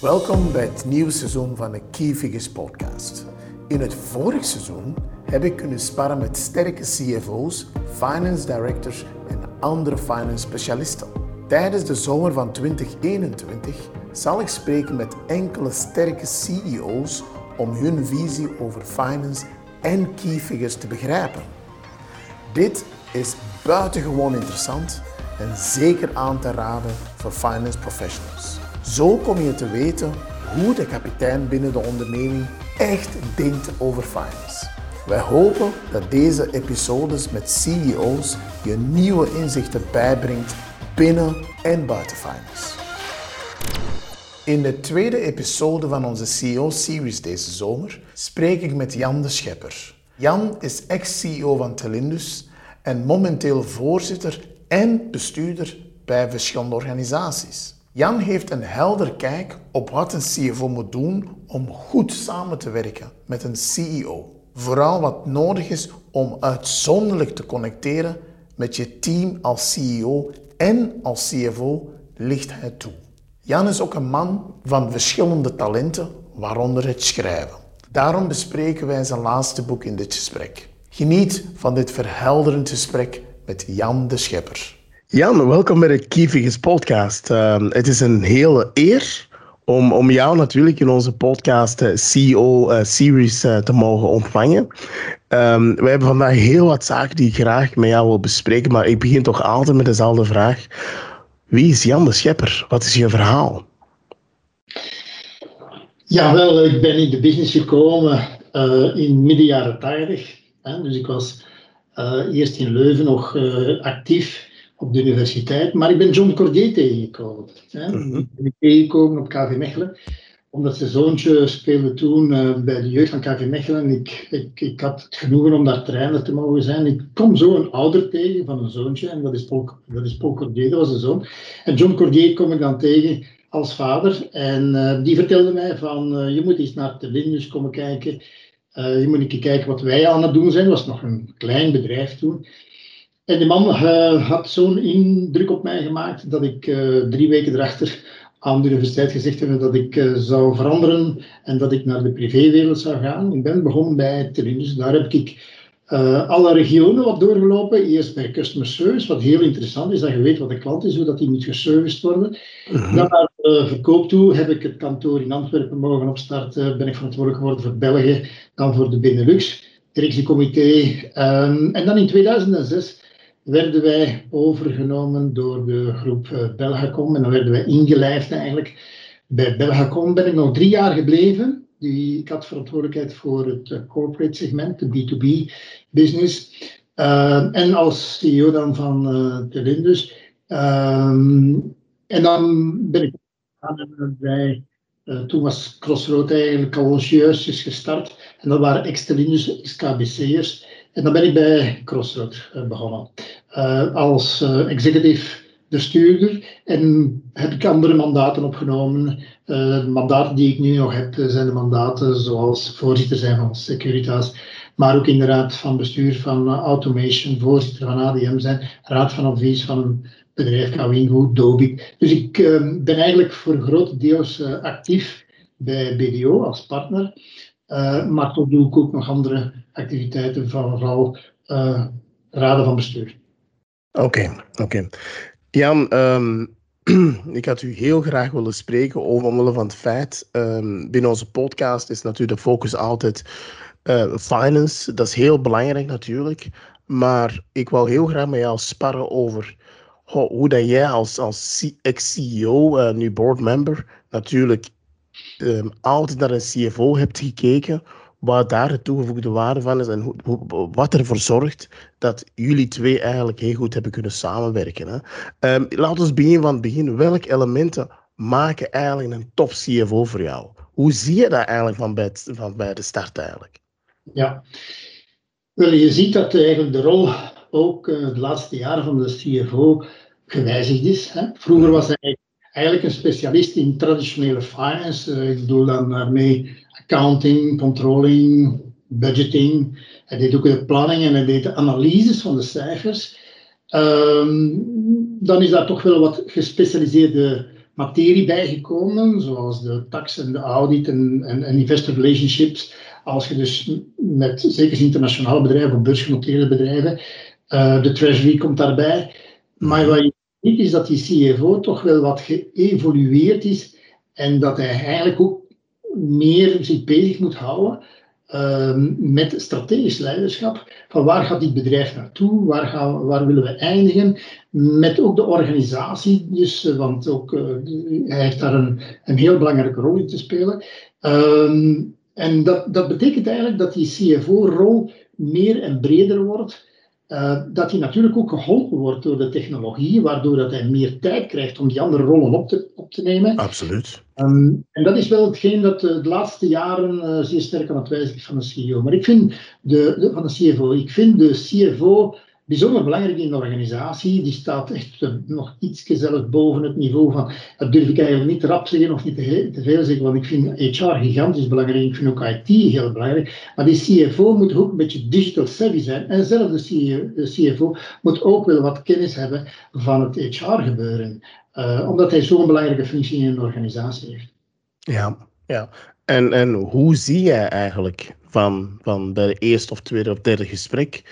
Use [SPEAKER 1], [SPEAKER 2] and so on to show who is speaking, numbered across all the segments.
[SPEAKER 1] Welkom bij het nieuwe seizoen van de Key Figures podcast. In het vorige seizoen heb ik kunnen sparren met sterke CFO's, finance directors en andere finance specialisten. Tijdens de zomer van 2021 zal ik spreken met enkele sterke CEO's om hun visie over finance en key figures te begrijpen. Dit is buitengewoon interessant en zeker aan te raden voor finance professionals. Zo kom je te weten hoe de kapitein binnen de onderneming echt denkt over finance. Wij hopen dat deze episodes met CEO's je nieuwe inzichten bijbrengt binnen en buiten finance. In de tweede episode van onze CEO-series deze zomer spreek ik met Jan de Schepper. Jan is ex-CEO van Telindus en momenteel voorzitter en bestuurder bij verschillende organisaties. Jan heeft een helder kijk op wat een CFO moet doen om goed samen te werken met een CEO. Vooral wat nodig is om uitzonderlijk te connecteren met je team als CEO en als CFO ligt hij toe. Jan is ook een man van verschillende talenten, waaronder het schrijven. Daarom bespreken wij zijn laatste boek in dit gesprek. Geniet van dit verhelderend gesprek met Jan de Schepper. Jan, welkom bij de Kieviges podcast. Uh, het is een hele eer om, om jou natuurlijk in onze podcast uh, CEO uh, Series uh, te mogen ontvangen. Um, we hebben vandaag heel wat zaken die ik graag met jou wil bespreken, maar ik begin toch altijd met dezelfde vraag. Wie is Jan de Schepper? Wat is je verhaal?
[SPEAKER 2] Ja, wel, ik ben in de business gekomen in midden jaren 80. Dus ik was eerst in Leuven nog actief op de universiteit. Maar ik ben John Cordier tegengekomen. Hè. Mm -hmm. Ik ben tegengekomen op KV Mechelen. Omdat zijn zoontje speelde toen uh, bij de jeugd van KV Mechelen. Ik, ik, ik had het genoegen om daar trainer te mogen zijn. Ik kom zo een ouder tegen van een zoontje. En dat is Paul, dat is Paul Cordier, dat was de zoon. En John Cordier kom ik dan tegen als vader. En uh, die vertelde mij van, uh, je moet eens naar de Lindus komen kijken. je moet een keer kijken wat wij aan het doen zijn. Dat was nog een klein bedrijf toen. En die man uh, had zo'n indruk op mij gemaakt dat ik uh, drie weken erachter aan de universiteit gezegd heb dat ik uh, zou veranderen en dat ik naar de privéwereld zou gaan. Ik ben begonnen bij Telindus. Daar heb ik alle regionen wat doorgelopen. Eerst bij customer service, wat heel interessant is, dat je weet wat de klant is, hoe dat die moet geserviced worden. Mm-hmm. Dan naar verkoop toe heb ik het kantoor in Antwerpen mogen opstarten. Ben ik verantwoordelijk geworden voor België, dan voor de Benelux, directiecomité. Um, en dan in 2006 werden wij overgenomen door de groep uh, Belgacom en dan werden wij ingelijfd eigenlijk. Bij Belgacom ben ik nog drie jaar gebleven. Die, ik had verantwoordelijkheid voor het uh, corporate segment, de B2B business. Uh, en als CEO dan van uh, Telindus. Um, en dan ben ik bij, toen was Crossroad eigenlijk al gestart. En dat waren ex-Telindus, ex-KBC'ers. En dan ben ik bij Crossroad begonnen. Uh, als uh, executive bestuurder en heb ik andere mandaten opgenomen. Mandaten die ik nu nog heb zijn de mandaten zoals voorzitter zijn van Securitas, maar ook in de raad van bestuur van Automation, voorzitter van ADM zijn, raad van advies van een bedrijf Kawingo, Dobic. Dus ik ben eigenlijk voor grote deels actief bij BDO als partner, maar toch doe ik ook nog andere activiteiten van vooral raden van bestuur.
[SPEAKER 1] Oké, oké. Jan, um, ik had u heel graag willen spreken over omwille van het feit, um, binnen onze podcast is natuurlijk de focus altijd uh, finance. Dat is heel belangrijk natuurlijk. Maar ik wou heel graag met jou sparren over ho, hoe dat jij als, als ex-CEO, uh, nu boardmember, natuurlijk um, altijd naar een CFO hebt gekeken wat daar de toegevoegde waarde van is en wat ervoor zorgt dat jullie twee eigenlijk heel goed hebben kunnen samenwerken. Hè. Um, laten we beginnen van het begin. Welke elementen maken eigenlijk een top CFO voor jou? Hoe zie je dat eigenlijk van bij, van bij de start eigenlijk?
[SPEAKER 2] Ja, wel, je ziet dat eigenlijk de rol ook uh, de laatste jaren van de CFO gewijzigd is. Hè. Vroeger was hij eigenlijk een specialist in traditionele finance. Uh, ik bedoel dan daarmee accounting, controlling, budgeting. Hij deed ook de planning en deed de analyses van de cijfers. Um, dan is daar toch wel wat gespecialiseerde materie bijgekomen, zoals de tax en de audit en, en, investor relationships. Als je dus met, zeker internationale bedrijven of beursgenoteerde bedrijven, uh, de treasury komt daarbij. Maar wat je ziet is dat die CFO toch wel wat geëvolueerd is en dat hij eigenlijk ook meer zich bezig moet houden Ehm, met strategisch leiderschap. Van waar gaat dit bedrijf naartoe? Waar, gaan, waar willen we eindigen? Met ook de organisatie, dus, eh, want ook, uh, hij heeft daar een, een heel belangrijke rol in te spelen. Ehm, en dat, dat betekent eigenlijk dat die CFO-rol meer en breder wordt. Uh, dat hij natuurlijk ook geholpen wordt door de technologie, waardoor dat hij meer tijd krijgt om die andere rollen op te, op te nemen.
[SPEAKER 1] Absoluut.
[SPEAKER 2] Um, en dat is wel hetgeen dat de, de laatste jaren uh, zeer sterk aan het wijzigen is van de CEO. Maar ik vind de, de, van de CFO, ik vind de CFO bijzonder belangrijk in de organisatie. Die staat echt uh, nog iets zelf boven het niveau van, dat durf ik eigenlijk niet rap zeggen of niet te, veel zeggen, want ik vind HR gigantisch belangrijk, ik vind ook IT heel belangrijk. Maar die CFO moet ook een beetje digital savvy zijn. En zelf de, CFO moet ook wel wat kennis hebben van het HR gebeuren. Uh, omdat hij zo'n belangrijke functie in een organisatie heeft.
[SPEAKER 1] Ja, ja. En, en hoe zie jij eigenlijk van, van bij de eerste of tweede of derde gesprek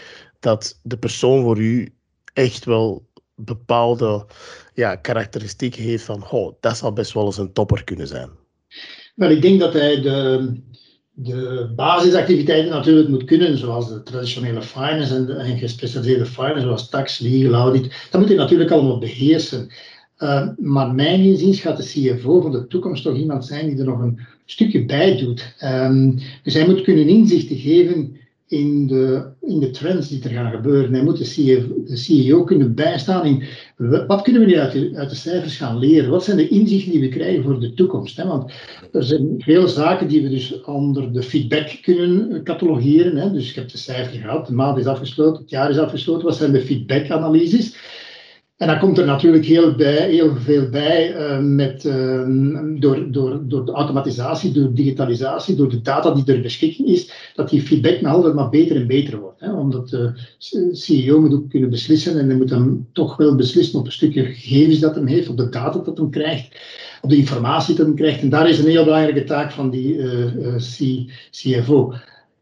[SPEAKER 1] dat de persoon voor u echt wel bepaalde ja, karakteristieken heeft van, oh, dat zal best wel eens een topper kunnen zijn?
[SPEAKER 2] Wel, ik denk dat hij de, de basisactiviteiten natuurlijk moet kunnen, zoals de traditionele finance en, de, en gespecialiseerde finance, zoals tax, legal, audit. Dat moet hij natuurlijk allemaal beheersen. Uh, maar mijn inziens gaat de CFO van de toekomst toch iemand zijn die er nog een stukje bij doet. Um, dus hij moet kunnen inzichten geven in de, in de trends die er gaan gebeuren. Hij moet de CEO, de CEO kunnen bijstaan in wat kunnen we nu uit de, uit de, cijfers gaan leren? Wat zijn de inzichten die we krijgen voor de toekomst? Hè? Want er zijn veel zaken die we dus onder de feedback kunnen catalogeren. Hè? Dus je hebt de cijfers gehad, de maand is afgesloten, het jaar is afgesloten. Wat zijn de feedback-analyses? En dan komt er natuurlijk heel, bij, heel veel bij uh, met, uh, door, door, door de automatisatie, door digitalisatie, door de data die er beschikking is, dat die feedback nog altijd maar beter en beter wordt. Hè? Omdat de CEO moet ook kunnen beslissen en hij moet dan toch wel beslissen op een stukje gegevens dat hem heeft, op de data dat hem krijgt, op de informatie dat hem krijgt. En daar is een heel belangrijke taak van die uh, CFO.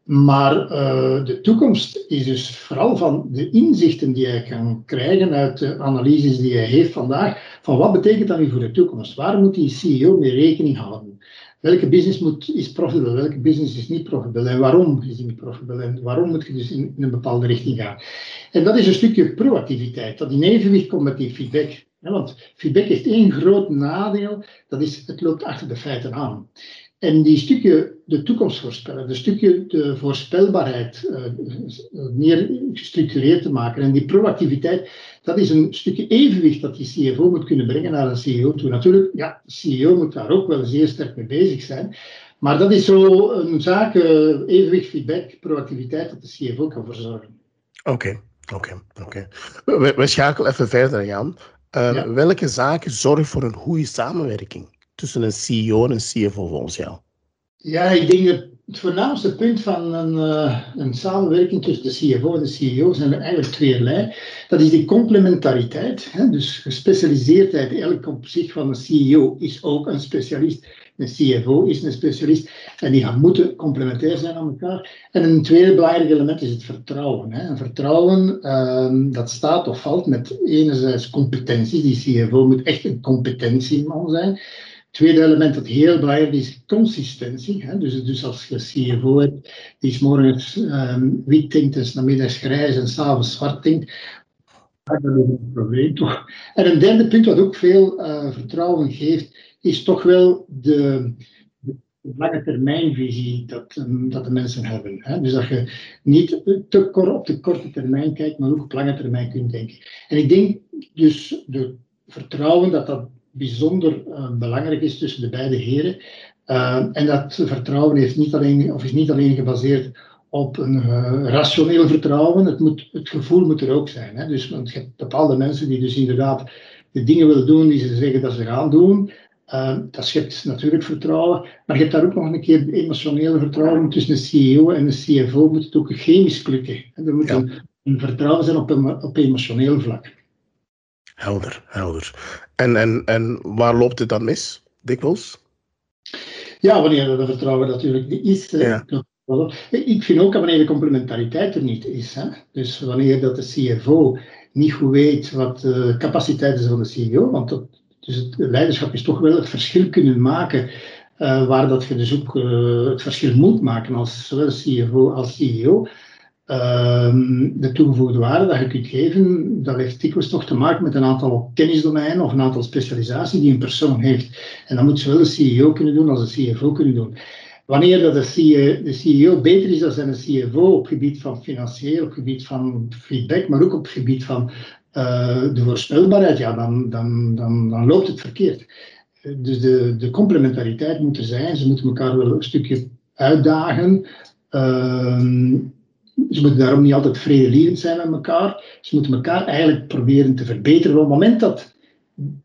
[SPEAKER 2] Maar uh, de toekomst is dus vooral van de inzichten die hij kan krijgen uit de analyses die hij heeft vandaag. Van wat betekent dat nu voor de toekomst? Waar moet die CEO mee rekening houden? Welke business moet, is profitable, welke business is niet profitable en waarom is die niet profitable en waarom moet je dus in, in, een bepaalde richting gaan? En dat is een stukje proactiviteit, dat in evenwicht komt met die feedback. Want feedback heeft één groot nadeel, dat is het loopt achter de feiten aan. En die stukje de toekomst voorspellen, de stukje de voorspelbaarheid uh, meer gestructureerd te maken en die proactiviteit, dat is een stukje evenwicht dat die CFO moet kunnen brengen naar een CEO toe. Natuurlijk, ja, de CEO moet daar ook wel zeer sterk mee bezig zijn, maar dat is zo een zaak, uh, evenwicht, feedback, proactiviteit, dat de CFO kan verzorgen.
[SPEAKER 1] Oké, oké, oké. We, schakelen even verder, Jan. Uh, ja. Welke zaken zorgen voor een goede samenwerking? Tussen een CEO en een CFO volgens jou?
[SPEAKER 2] Ja, ik denk dat het voornaamste punt van een, uh, een samenwerking tussen de CFO en de CEO zijn er eigenlijk tweeërlei. Dat is die complementariteit, hè? dus gespecialiseerdheid. Elk op zich van een CEO is ook een specialist. Een CFO is een specialist en die moeten complementair zijn aan elkaar. En een tweede belangrijk element is het vertrouwen. Hè? Vertrouwen uh, dat staat of valt met enerzijds competenties. Die CFO moet echt een competentieman zijn tweede element dat heel belangrijk is, consistentie. Hè? Dus, dus als je CFO hebt, die is morgens um, wit tinkt en namiddags grijs en s'avonds zwart tinkt, dat is een probleem toch. En een derde punt wat ook veel uh, vertrouwen geeft, is toch wel de, de lange termijnvisie dat, um, dat de mensen hebben. Hè? Dus dat je niet te kort op de korte termijn kijkt, maar ook op lange termijn kunt denken. En ik denk dus de vertrouwen dat dat bijzonder uh, belangrijk is tussen de beide heren. Uh, en dat vertrouwen heeft niet alleen, of is niet alleen gebaseerd op een uh, rationeel vertrouwen, het, moet, het gevoel moet er ook zijn. Hè? Dus, want je hebt bepaalde mensen die dus inderdaad de dingen willen doen die ze zeggen dat ze gaan doen. Uh, dat schept natuurlijk vertrouwen, maar je hebt daar ook nog een keer emotionele vertrouwen tussen de CEO en de CFO. Moet het ook chemisch klikken. Er moet ja. een, een, vertrouwen zijn op, een, op emotioneel vlak.
[SPEAKER 1] Helder, helder. En, en, en waar loopt het dan mis, dikwijls?
[SPEAKER 2] Ja, wanneer dat vertrouwen natuurlijk niet is. Ja. Ik vind ook dat wanneer de complementariteit er niet is. Hè? Dus wanneer dat de CFO niet goed weet wat de capaciteit is van de CEO, want dat, dus het leiderschap is toch wel het verschil kunnen maken uh, waar dat je dus ook uh, het verschil moet maken als zowel CFO als CEO. Ehm, de toegevoegde waarde dat je kunt geven, dat heeft dikwijls toch te maken met een aantal kennisdomeinen of een aantal specialisaties die een persoon heeft. En dat moet zowel de CEO kunnen doen als de CFO kunnen doen. Wanneer dat de, CEO beter is dan zijn CFO op gebied van financieel, op gebied van feedback, maar ook op gebied van uh, de voorspelbaarheid, ja, dan, dan, dan, dan loopt het verkeerd. Dus de, de complementariteit moet er zijn. Ze moeten elkaar wel een stukje uitdagen. Uh, ze moeten daarom niet altijd vredelievend zijn met elkaar. Ze moeten elkaar eigenlijk proberen te verbeteren. Op het moment dat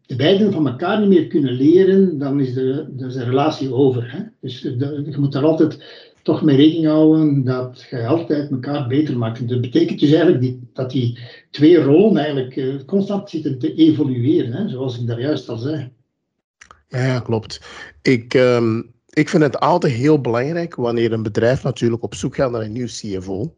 [SPEAKER 2] de beiden van elkaar niet meer kunnen leren, dan is de, de relatie over. Hè? Dus je moet daar altijd toch mee rekening houden dat je altijd elkaar beter maakt. Dat betekent dus eigenlijk die, dat die twee rollen eigenlijk uh, constant zitten te evolueren, hè? zoals ik daar juist al zei.
[SPEAKER 1] Ja, klopt. Ik, um, ik vind het altijd heel belangrijk wanneer een bedrijf natuurlijk op zoek gaat naar een nieuw CFO.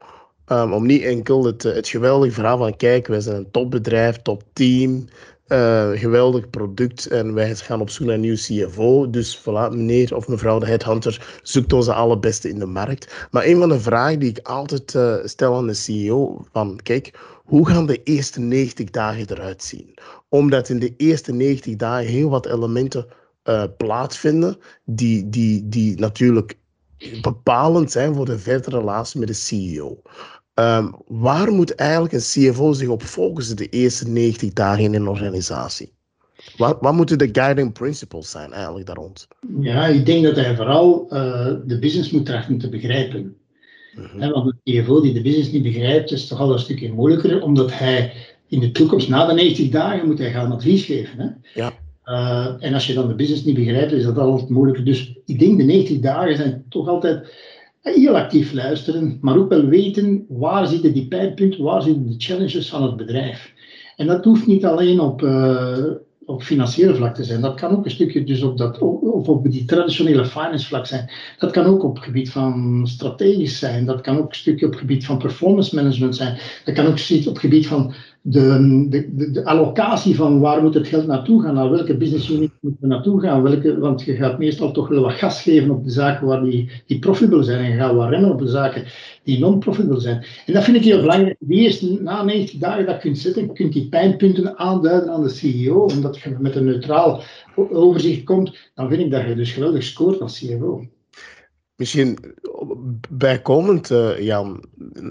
[SPEAKER 1] Um, om niet enkel het, het geweldige verhaal van kijk, wij zijn een topbedrijf, topteam, uh, geweldig product en wij gaan op zoek naar een nieuw CFO. Dus voilà, meneer of mevrouw de headhunter zoekt onze allerbeste in de markt. Maar een van de vragen die ik altijd uh, stel aan de CEO, van kijk, hoe gaan de eerste 90 dagen eruit zien? Omdat in de eerste 90 dagen heel wat elementen uh, plaatsvinden die, die, die natuurlijk bepalend zijn voor de verdere relatie met de CEO. Um, waar moet eigenlijk een CFO zich op focussen de eerste 90 dagen in een organisatie? Wat, wat moeten de guiding principles zijn eigenlijk daar rond?
[SPEAKER 2] Ja, ik denk dat hij vooral uh, de business moet trachten te begrijpen. -hmm. want een CFO die de business niet begrijpt, is toch al een stukje moeilijker, omdat hij in de toekomst, na de 90 dagen, moet hij gaan advies geven. Hè? Ja. Uh, en als je dan de business niet begrijpt, is dat altijd moeilijker. Dus ik denk de 90 dagen zijn toch altijd heel actief luisteren, maar ook wel weten waar zitten die pijnpunten, waar zitten de challenges van het bedrijf. En dat hoeft niet alleen op, uh, op financiële vlak te zijn. Dat kan ook een stukje dus op, dat, of op die traditionele finance vlak zijn. Dat kan ook op het gebied van strategisch zijn. Dat kan ook een stukje op het gebied van performance management zijn. Dat kan ook op het gebied van de, de, de, allocatie van waar moet het geld naartoe gaan, naar welke business unit moet het naartoe gaan, welke, want je gaat meestal toch wel wat gas geven op de zaken waar die, die profitable zijn en je gaat wat remmen op de zaken die non-profitable zijn. En dat vind ik heel belangrijk. Die eerst na 90 dagen dat kunt zetten, je kunt die pijnpunten aanduiden aan de CEO, omdat je met een neutraal overzicht komt, dan vind ik dat je dus geweldig scoort als CEO.
[SPEAKER 1] Misschien bijkomend, uh, Jan.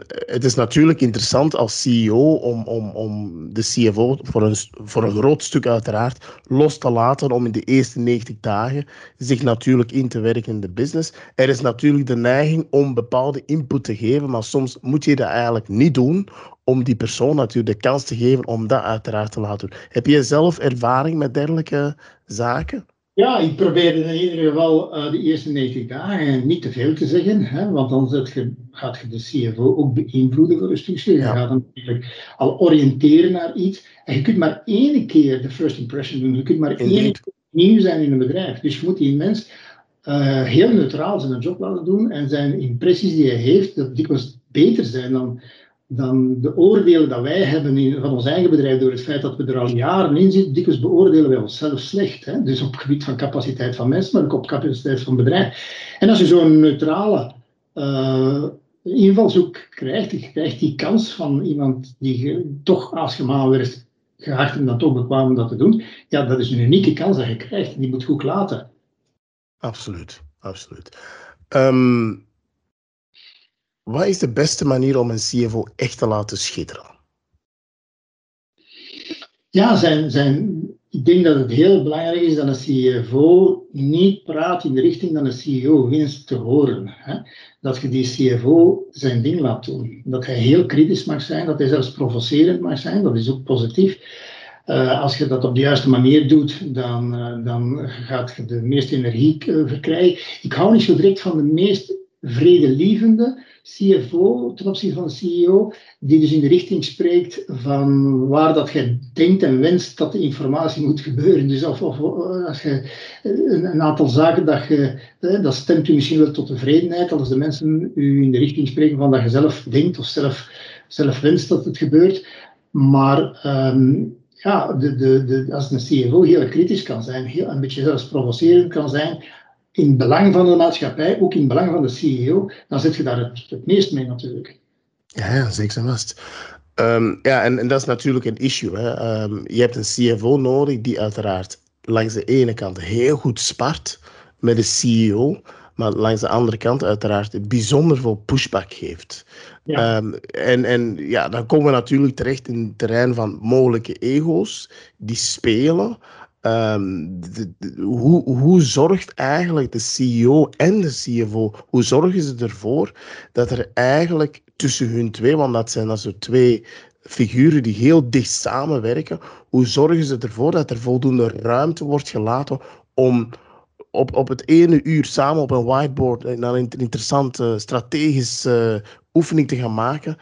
[SPEAKER 1] Het is natuurlijk interessant als CEO om, om, om de CFO voor een, voor een groot stuk uiteraard los te laten om in de eerste 90 dagen zich natuurlijk in te werken in de business. Er is natuurlijk de neiging om bepaalde input te geven, maar soms moet je dat eigenlijk niet doen om die persoon natuurlijk de kans te geven om dat uiteraard te laten doen. Heb je zelf ervaring met dergelijke zaken?
[SPEAKER 2] Ja, ik probeerde in ieder geval uh, de eerste 90 dagen niet te veel te zeggen, hè, want dan je, gaat je de CFO ook beïnvloeden voor een stukje. Je gaat dan natuurlijk al oriënteren naar iets. En je kunt maar één keer de first impression doen. Je kunt maar Indeed. één keer nieuw zijn in een bedrijf. Dus je moet die mens uh, heel neutraal zijn job laten doen en zijn impressies die hij heeft, dat dikwijls beter zijn dan dan de oordelen dat wij hebben in, van ons eigen bedrijf door het feit dat we er al jaren in zitten, dikwijls beoordelen wij onszelf slecht. Hè? Dus op het gebied van capaciteit van mensen, maar ook op capaciteit van bedrijf. En als je zo'n neutrale uh, invalshoek krijgt, je krijgt die kans van iemand die toch aanschemaal werd geacht en dan toch bekwaam om dat te doen, ja, dat is een unieke kans dat je krijgt. Die moet goed laten.
[SPEAKER 1] Absoluut, absoluut. Um, wat is de beste manier om een CFO echt te laten schitteren?
[SPEAKER 2] Ja, zijn, zijn, ik denk dat het heel belangrijk is dat een CFO niet praat in de richting dat een CEO wenst te horen. Hè? Dat je die CFO zijn ding laat doen. Dat hij heel kritisch mag zijn, dat hij zelfs provocerend mag zijn, dat is ook positief. Uh, als je dat op de juiste manier doet, dan, uh, dan gaat je de meeste energie uh, verkrijgen. Ik hou niet zo direct van de meest vredelievende CFO ten opzichte van CEO, die dus in de richting spreekt van waar dat je denkt en wenst dat de informatie moet gebeuren. Dus of, of als je een, een, aantal zaken dat je, dat stemt u misschien wel tot tevredenheid als de mensen u in de richting spreken van dat je zelf denkt of zelf, zelf wenst dat het gebeurt. Maar um, ja, de, de, de, als een CFO heel kritisch kan zijn, heel, een beetje zelfs provocerend kan zijn, in belang van de maatschappij, ook in belang van de CEO, dan zit je daar het, het meest mee natuurlijk.
[SPEAKER 1] Ja, ja zeker en vast. Um, ja, en, en, dat is natuurlijk een issue. Hè. Um, je hebt een CFO nodig die uiteraard langs de ene kant heel goed spart met de CEO, maar langs de andere kant uiteraard bijzonder veel pushback geeft. Ja. Um, en, en ja, dan komen we natuurlijk terecht in het terrein van mogelijke ego's die spelen. De, hoe, hoe zorgt eigenlijk de CEO en de CFO, hoe zorgen ze ervoor dat er eigenlijk tussen hun twee, want dat zijn dan zo twee figuren die heel dicht samenwerken, hoe zorgen ze ervoor dat er voldoende ruimte wordt gelaten om op, op het ene uur samen op een whiteboard een, een interessante strategische oefening te gaan maken.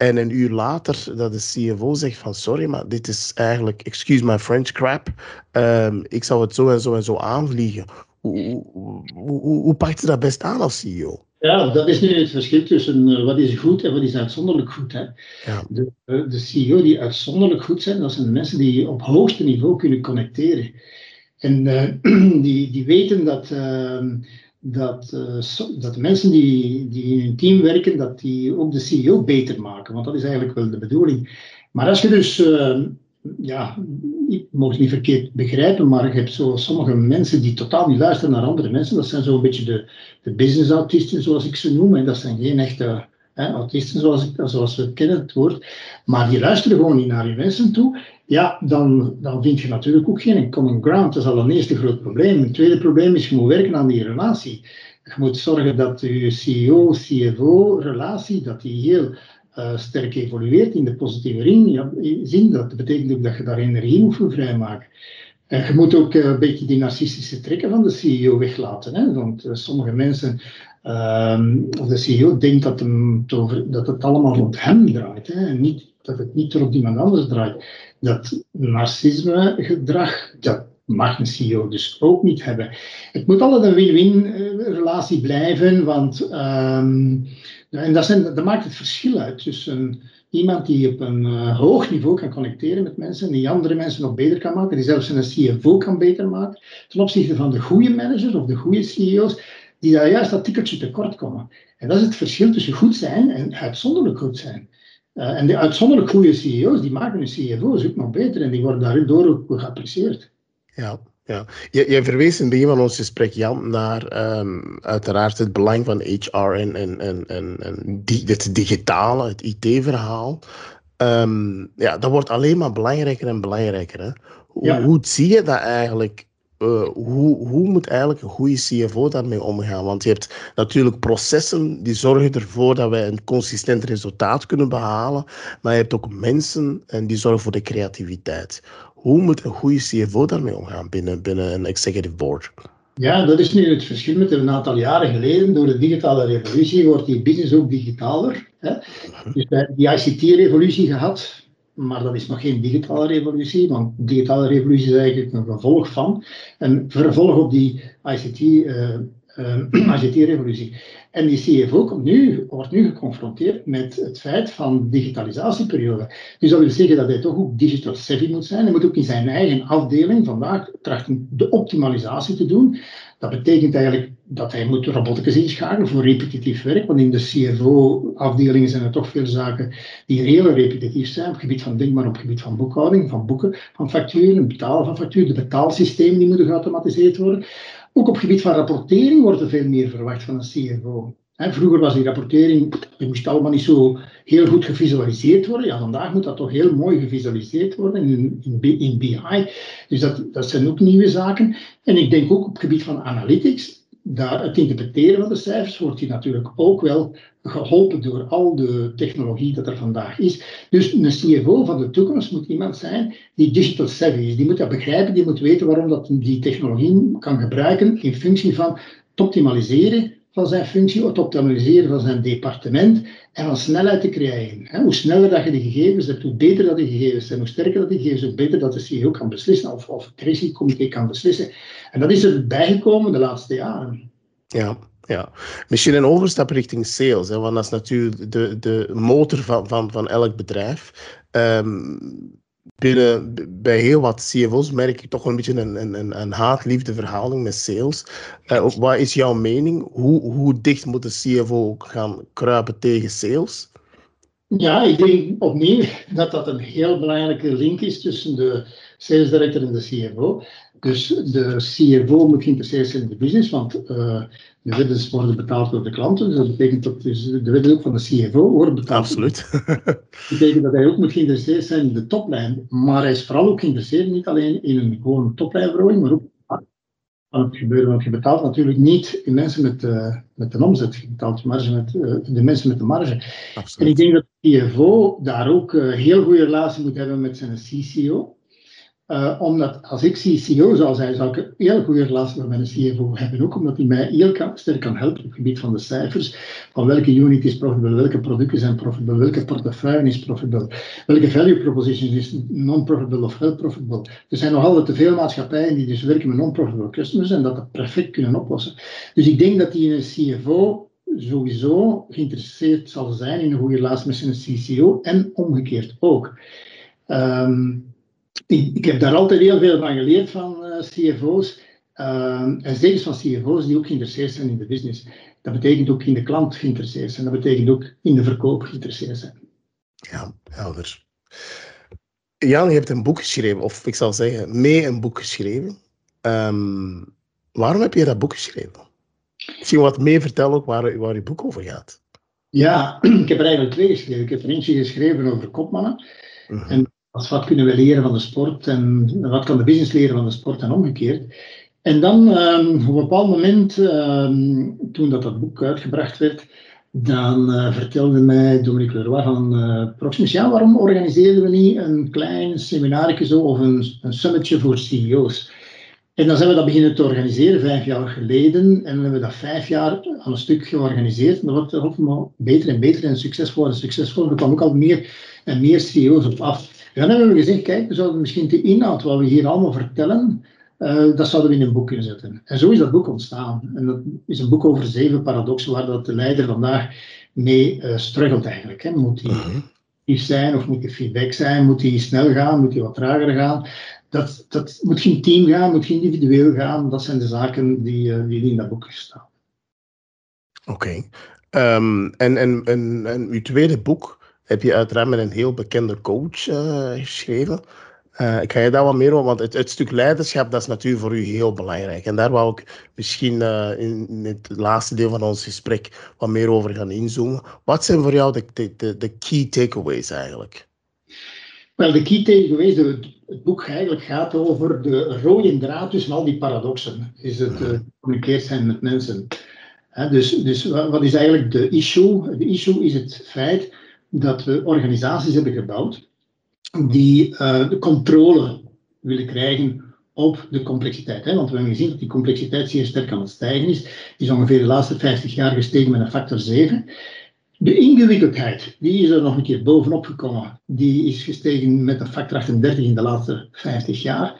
[SPEAKER 1] En een uur later dat de CFO zegt van sorry, maar dit is eigenlijk, excuse my French crap. Um, ik zou het zo en zo en zo aanvliegen. Hoe, hoe, hoe, hoe pakt je dat best aan als CEO?
[SPEAKER 2] Ja, dat is nu het verschil tussen uh, wat is goed en wat is uitzonderlijk goed. Hè. Ja. De, uh, de CEO die uitzonderlijk goed zijn, dat zijn de mensen die op hoogste niveau kunnen connecteren. En uh, die, die weten dat ehm, dat, uh, dat de mensen die, die in een team werken, dat die ook de CEO beter maken. Want dat is eigenlijk wel de bedoeling. Maar als je dus, uh, ja, ik mag het niet verkeerd begrijpen, maar je hebt zo sommige mensen die totaal niet luisteren naar andere mensen. Dat zijn zo'n beetje de, de business autisten, zoals ik ze noem. En dat zijn geen echte autisten, zoals, zoals we kennen het woord. Maar die luisteren gewoon niet naar je mensen toe ja, dan, dan vind je natuurlijk ook geen common ground. Dat is al een eerste groot probleem. Het tweede probleem is, je moet werken aan die relatie. Je moet zorgen dat je CEO-CFO-relatie, dat die heel uh, sterk evolueert in de positieve ring, ja, zin. Dat betekent ook dat je daar energie moet voor vrijmaken. En je moet ook uh, een beetje die narcistische trekken van de CEO weglaten. Hè? Want sommige mensen, uh, of de CEO denkt dat, hem, dat het allemaal rond hem draait. Hè? En niet, dat het niet rond iemand anders draait dat narcisme-gedrag, dat mag een CEO dus ook niet hebben. Het moet altijd een win-win eh, relatie blijven, want um, en dat, zijn, maakt het verschil uit tussen iemand die op een uh, hoog niveau kan connecteren met mensen, die andere mensen nog beter kan maken, die zelfs een CFO kan beter maken, ten opzichte van de goede managers of de goede CEO's, die daar juist dat tikkeltje tekort komen. En dat is het verschil tussen goed zijn en uitzonderlijk goed zijn. Uh, en de uitzonderlijk goede CEO's, die maken hun CFO's ook nog beter en die worden daardoor ook geapprecieerd.
[SPEAKER 1] Ja, ja. Je, je verwees in het begin van ons gesprek, Jan, naar um, uiteraard het belang van HR en, en, en, en, en die, het digitale, het IT-verhaal. Um, ja, dat wordt alleen maar belangrijker en belangrijker. Hè? Hoe, ja. hoe zie je dat eigenlijk uh, hoe, hoe moet eigenlijk een goede CFO daarmee omgaan? Want je hebt natuurlijk processen die zorgen ervoor dat wij een consistent resultaat kunnen behalen, maar je hebt ook mensen en die zorgen voor de creativiteit. Hoe moet een goede CFO daarmee omgaan binnen, binnen een executive board?
[SPEAKER 2] Ja, dat is nu het verschil met een aantal jaren geleden. Door de digitale revolutie wordt die business ook digitaler. Hè? Mhm. Dus wij die ICT-revolutie gehad, maar dat is nog geen digitale revolutie, want digitale revolutie is eigenlijk een gevolg van, een vervolg op die ICT, uh, uh, ICT-revolutie. En die CFO komt nu, wordt nu geconfronteerd met het feit van digitalisatieperiode. Dus dat wil zeggen dat hij toch ook digital savvy moet zijn. Hij moet ook in zijn eigen afdeling vandaag trachten de optimalisatie te doen. Dat betekent eigenlijk dat hij moet roboticus inschakelen voor repetitief werk, want in de CFO-afdelingen zijn er toch veel zaken die heel repetitief zijn, op gebied van, denk maar op het gebied van boekhouding, van boeken, van facturen, betalen van facturen, de betaalsystemen die moeten geautomatiseerd worden. Ook op het gebied van rapportering wordt er veel meer verwacht van een CFO. Vroeger was die rapportering, die moest allemaal niet zo heel goed gevisualiseerd worden. Ja, vandaag moet dat toch heel mooi gevisualiseerd worden in, BI. Dus dat, dat zijn ook nieuwe zaken. En ik denk ook op het gebied van analytics, daar, het interpreteren van de cijfers wordt hier natuurlijk ook wel geholpen door al de technologie dat er vandaag is. Dus een CFO van de toekomst moet iemand zijn die digital savvy is. Die moet dat begrijpen, die moet weten waarom dat die technologie kan gebruiken in functie van te optimaliseren van zijn functie, het optimaliseren van zijn departement en van snelheid te krijgen. Hoe sneller dat je de gegevens hebt, hoe beter dat de gegevens zijn, hoe sterker dat die gegevens, hoe beter dat de CEO kan beslissen of, of het kan beslissen. En dat is er bijgekomen de laatste jaren.
[SPEAKER 1] Ja, ja. Misschien een overstap richting sales, hè, want dat is natuurlijk de, de motor van, van, van elk bedrijf. Um, binnen, bij heel wat CFO's merk ik toch een beetje een, een, een haat-liefde verhouding met sales. Uh, wat is jouw mening? Hoe, hoe dicht moet de CFO gaan kruipen tegen sales?
[SPEAKER 2] Ja, ik denk opnieuw dat dat een heel belangrijke link is tussen de sales director en de CFO. Dus de CFO moet geïnteresseerd zijn in de business, want uh, de weddens worden betaald door de klanten. Dus dat betekent dat dus de weddens ook van de CFO worden betaald.
[SPEAKER 1] Absoluut.
[SPEAKER 2] Dat betekent dat hij ook moet geïnteresseerd zijn in de toplijn. Maar hij is vooral ook geïnteresseerd niet alleen in een gewoon toplijnverhoging, maar ook aan het gebeuren. Want je betaalt natuurlijk niet de mensen met, uh, met de omzet, je betaalt marge met, uh, de mensen met de marge. Absoluut. En ik denk dat de CFO daar ook een heel goede relatie moet hebben met zijn CCO. Uh, omdat als ik CCO zou zijn, zou ik een heel goede relatie met mijn CFO hebben. Ook omdat hij mij heel kan, sterk kan helpen op het gebied van de cijfers. Van welke unit is profitable, welke producten zijn profitable, welke portefeuille is profitable, welke value proposition is non-profitable of wel profitable. Er zijn nog altijd te veel maatschappijen die dus werken met non-profitable customers en dat dat perfect kunnen oplossen. Dus ik denk dat die een CFO sowieso geïnteresseerd zal zijn in een goede relatie met zijn CCO en omgekeerd ook. Um, ik, ik, heb daar altijd heel veel van geleerd van uh, CFO's. Uh, en zeker van CFO's die ook geïnteresseerd zijn in de business. Dat betekent ook in de klant geïnteresseerd zijn. Dat betekent ook in de verkoop geïnteresseerd zijn.
[SPEAKER 1] Ja, helder. Jan, je hebt een boek geschreven, of ik zal zeggen, mee een boek geschreven. Um, waarom heb je dat boek geschreven? Misschien wat meer vertellen ook waar, waar je boek over gaat.
[SPEAKER 2] Ja, ik heb er eigenlijk twee geschreven. Ik heb er eentje geschreven over kopmannen. Uh En als wat kunnen we leren van de sport en wat kan de business leren van de sport en omgekeerd. En dan um, op een bepaald moment, um, toen dat, dat boek uitgebracht werd, dan uh, vertelde mij Dominique Leroy van uh, Proximus, ja, waarom organiseren we niet een klein seminarje of een, een voor CEO's? En dan zijn we dat beginnen te organiseren, vijf jaar geleden. En dan hebben we dat vijf jaar aan een stuk georganiseerd. En dat wordt allemaal beter en beter en succesvoller en succesvoller. Er kwamen ook al meer en meer CEO's op af. En dan hebben we gezegd, kijk, we zouden misschien de inhoud wat we hier allemaal vertellen, uh, dat zouden we in een boek kunnen zetten. En zo is dat boek ontstaan. En dat is een boek over zeven paradoxen waar dat de leider vandaag mee uh, struggelt eigenlijk. Hè. Moet hij mm zijn of moet hij feedback zijn? Moet hij snel gaan? Moet hij wat trager gaan? Dat, dat moet geen team gaan, moet geen individueel gaan. Dat zijn de zaken die, uh, die in dat boek staan.
[SPEAKER 1] Oké. Okay. Um, en, en, en, en uw tweede boek, heb je uiteraard met een heel bekende coach uh, geschreven. Uh, ik ga je daar wat meer over, want het, het, stuk leiderschap dat is natuurlijk voor u heel belangrijk. En daar wou ik misschien uh, in, in, het laatste deel van ons gesprek wat meer over gaan inzoomen. Wat zijn voor jou de, de, de key takeaways eigenlijk?
[SPEAKER 2] Wel, de key takeaways, het, het boek eigenlijk gaat over de rode draad tussen al die paradoxen. Is het uh, zijn met mensen. dus, dus wat is eigenlijk de issue? De issue is het feit dat we organisaties hebben gebouwd die uh, de controle willen krijgen op de complexiteit. Hè? Want we hebben gezien dat die complexiteit zeer sterk aan het stijgen is. Die is ongeveer de laatste 50 jaar gestegen met een factor 7. De ingewikkeldheid, die is er nog een keer bovenop gekomen. Die is gestegen met een factor 38 in de laatste 50 jaar.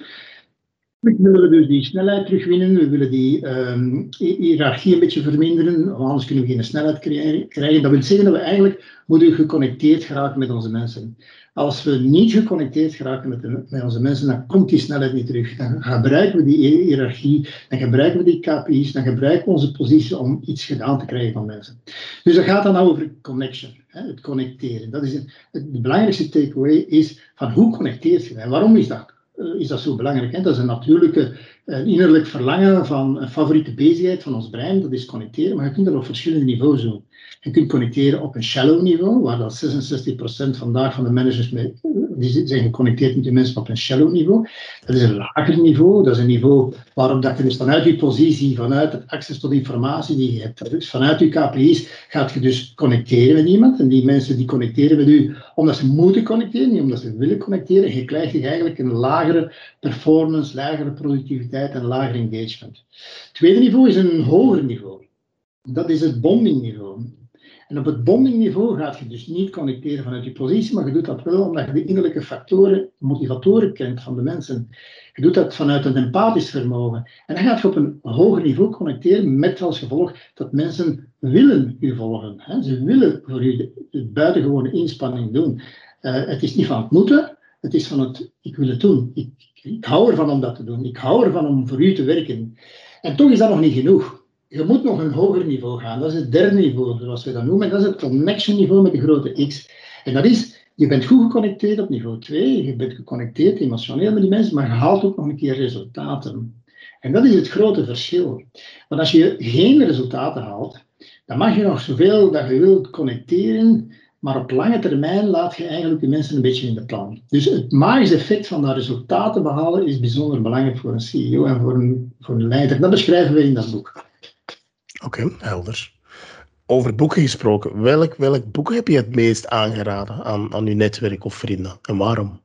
[SPEAKER 2] We willen dus die snelheid terugwinnen, we willen die um, hiërarchie een beetje verminderen, anders kunnen we geen snelheid krijgen. Dat wil zeggen dat we eigenlijk moeten geconnecteerd geraken met onze mensen. Als we niet geconnecteerd geraken met, met, onze mensen, dan komt die snelheid niet terug. Dan gebruiken we die hiërarchie, dan gebruiken we die KPI's, dan gebruiken we onze positie om iets gedaan te krijgen van mensen. Dus dat gaat dan over connection, hè, het connecteren. Dat is het, belangrijkste takeaway is van hoe connecteert je waarom is dat? Is dat zo belangrijk. Hè? Dat is een natuurlijke een innerlijk verlangen van een favoriete bezigheid van ons brein, dat is connecteren, maar je kunt dat op verschillende niveaus doen. Je kunt connecteren op een shallow niveau, waar dat 66% vandaag van de managers mee, die zijn geconnecteerd met die mensen op een shallow niveau. Dat is een lager niveau, dat is een niveau waarop dat je dus vanuit je positie, vanuit het access tot informatie die je hebt, dus vanuit je KPI's, gaat je dus connecteren met iemand. En die mensen die connecteren met u omdat ze moeten connecteren, niet omdat ze willen connecteren. Je krijgt eigenlijk een lagere performance, lagere productiviteit en lager engagement. Tweede niveau is een hoger niveau. dat is het bondingniveau. En op het bondingniveau gaat je dus niet connecteren vanuit je positie, maar je doet dat wel omdat je de innerlijke factoren, motivatoren kent van de mensen. Je doet dat vanuit een empathisch vermogen. En dan gaat je op een hoger niveau connecteren met als gevolg dat mensen willen u volgen. Ze willen voor u de buitengewone inspanning doen. Uh, het is niet van het moeten, het is van het ik wil het doen. Ik hou ervan om dat te doen. Ik hou ervan om voor u te werken. En toch is dat nog niet genoeg je moet nog een hoger niveau gaan. Dat is het derde niveau, zoals we dat noemen. Dat is het connection niveau met de grote X. En dat is, je bent goed geconnecteerd op niveau 2, je bent geconnecteerd emotioneel met die mensen, maar je haalt ook nog een keer resultaten. En dat is het grote verschil. Want als je geen resultaten haalt, dan mag je nog zoveel dat je wilt connecteren, maar op lange termijn laat je eigenlijk de mensen een beetje in de plan. Dus het magische effect van dat resultaten behalen is bijzonder belangrijk voor een CEO en voor een, voor een leider. Dat beschrijven we in dat boek.
[SPEAKER 1] Oké, okay, helder. Over boeken gesproken, welk, welk boek heb je het meest aangeraden aan, aan je netwerk of vrienden en waarom?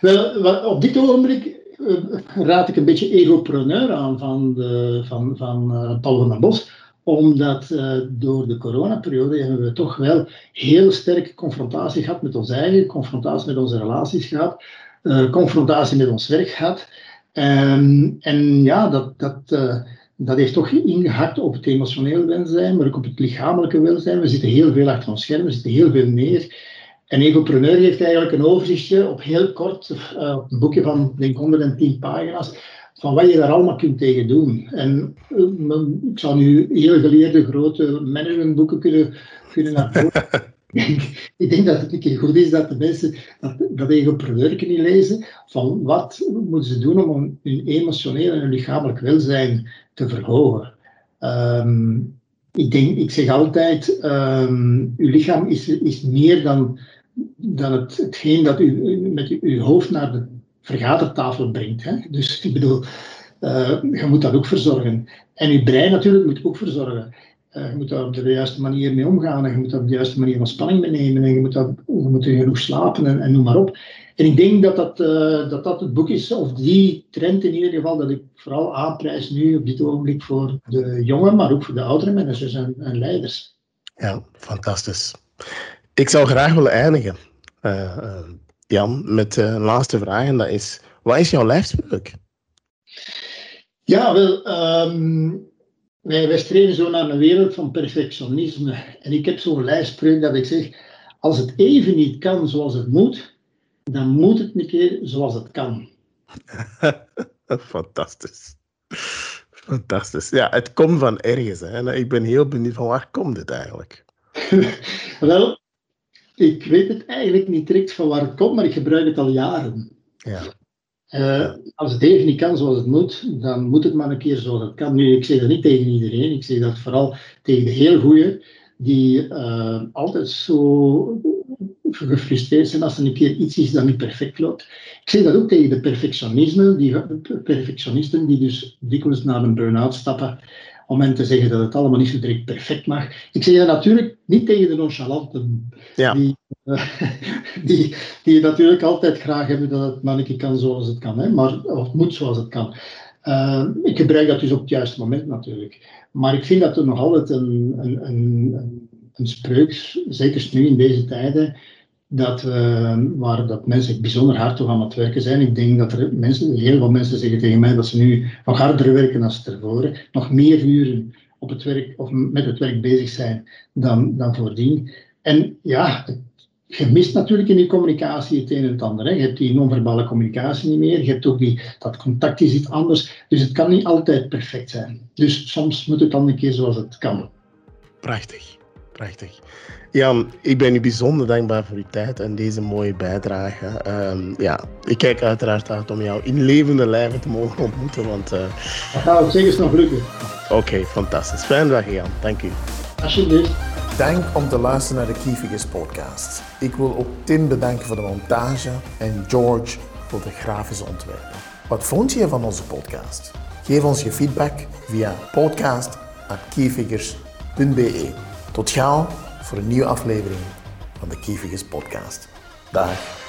[SPEAKER 2] Wel, op dit ogenblik uh, raad ik een beetje Egopreneur aan van, de, van, van uh, Paul van den Bos omdat uh, door de coronaperiode hebben we toch wel heel sterke confrontatie gehad met ons eigen, confrontatie met onze relaties gehad, confrontatie met ons werk gehad. Um, en ja, dat, dat, dat heeft toch ingehakt op het emotionele welzijn, maar ook op het lichamelijke welzijn. We zitten heel veel achter ons scherm, we zitten heel veel neer. En Egopreneur heeft eigenlijk een overzichtje op heel kort, een boekje van denk 110 pagina's, van wat je daar allemaal kunt tegen doen. En uh, ik zou nu heel geleerde grote managementboeken kunnen, kunnen naar ik denk dat het een keer goed is dat de mensen dat, dat egopreneur kunnen lezen van wat moeten ze doen om hun emotioneel en hun lichamelijk welzijn te verhogen. Um, ik, denk, ik zeg altijd, um, uw lichaam is, is meer dan, dan het, hetgeen dat u met uw hoofd naar de vergadertafel brengt. Hè? Dus ik bedoel, uh, je moet dat ook verzorgen. En uw brein natuurlijk moet ook verzorgen. Uh, je moet daar op de juiste manier mee omgaan en je moet daar op de juiste manier ontspanning mee nemen en je moet, dat, je moet genoeg slapen en, en noem maar op. En ik denk dat dat, uh, dat dat het boek is, of die trend in ieder geval, dat ik vooral aanprijs nu op dit ogenblik voor de jonge, maar ook voor de oudere managers en, en leiders.
[SPEAKER 1] Ja, fantastisch. Ik zou graag willen eindigen, Jan, met de laatste vraag. En dat is, wat is jouw lijfspreuk?
[SPEAKER 2] Ja, wel, um, wij, wij streven zo naar een wereld van perfectionisme. En ik heb zo'n lijfspreuk dat ik zeg, als het even niet kan zoals het moet, dan moet het een keer zoals het kan.
[SPEAKER 1] Fantastisch. Fantastisch. Ja, het komt van ergens. Hè. Ik ben heel benieuwd van waar komt het eigenlijk?
[SPEAKER 2] Wel, ik weet het eigenlijk niet direct van waar het komt, maar ik gebruik het al jaren.
[SPEAKER 1] Ja.
[SPEAKER 2] Uh, als het even niet kan zoals het moet, dan moet het maar een keer zoals het kan. Nu, ik zeg dat niet tegen iedereen, ik zeg dat vooral tegen de heel goeie, die uh, altijd zo gefrustreerd zijn als er een keer iets is dat niet perfect loopt. Ik zeg dat ook tegen de perfectionisme, die, perfectionisten die dus dikwijls naar een burn-out stappen om hen te zeggen dat het allemaal niet zo direct perfect mag. Ik zeg dat natuurlijk niet tegen de nonchalanten,
[SPEAKER 1] ja.
[SPEAKER 2] die, uh, die, die natuurlijk altijd graag hebben dat het mannetje kan zoals het kan, hè, maar, of moet zoals het kan. Uh, ik gebruik dat dus op het juiste moment natuurlijk. Maar ik vind dat er nog altijd een, een, een, een spreuk, zeker nu in deze tijden, dat, uh, waar dat mensen bijzonder hard toe aan het werken zijn. Ik denk dat er mensen, heel veel mensen zeggen tegen mij dat ze nu nog harder werken dan tevoren, nog meer uren op het werk of met het werk bezig zijn dan, dan voordien. En ja, je mist natuurlijk in die communicatie het een en ander. Hè. Je hebt die non-verbale communicatie niet meer, je hebt ook die, dat contact is iets anders. Dus het kan niet altijd perfect zijn. Dus soms moet het dan een keer zoals het kan.
[SPEAKER 1] Prachtig, prachtig. Jan, ik ben u bijzonder dankbaar voor uw tijd en deze mooie bijdrage. Um, ja, ik kijk uiteraard uit om jou in levende lijven te mogen ontmoeten. Want, uh...
[SPEAKER 2] Dat gaat zeker nog lukken.
[SPEAKER 1] Oké, okay, fantastisch. Fijne dag, Jan. Dank u.
[SPEAKER 2] Alsjeblieft.
[SPEAKER 1] Dank om te luisteren naar de Keyfigures podcast. Ik wil ook Tim bedanken voor de montage en George voor de grafische ontwerpen. Wat vond je van onze podcast? Geef ons je feedback via podcast.keyfigures.be. Tot gauw voor een nieuwe aflevering van de Keyfigures podcast. Dag.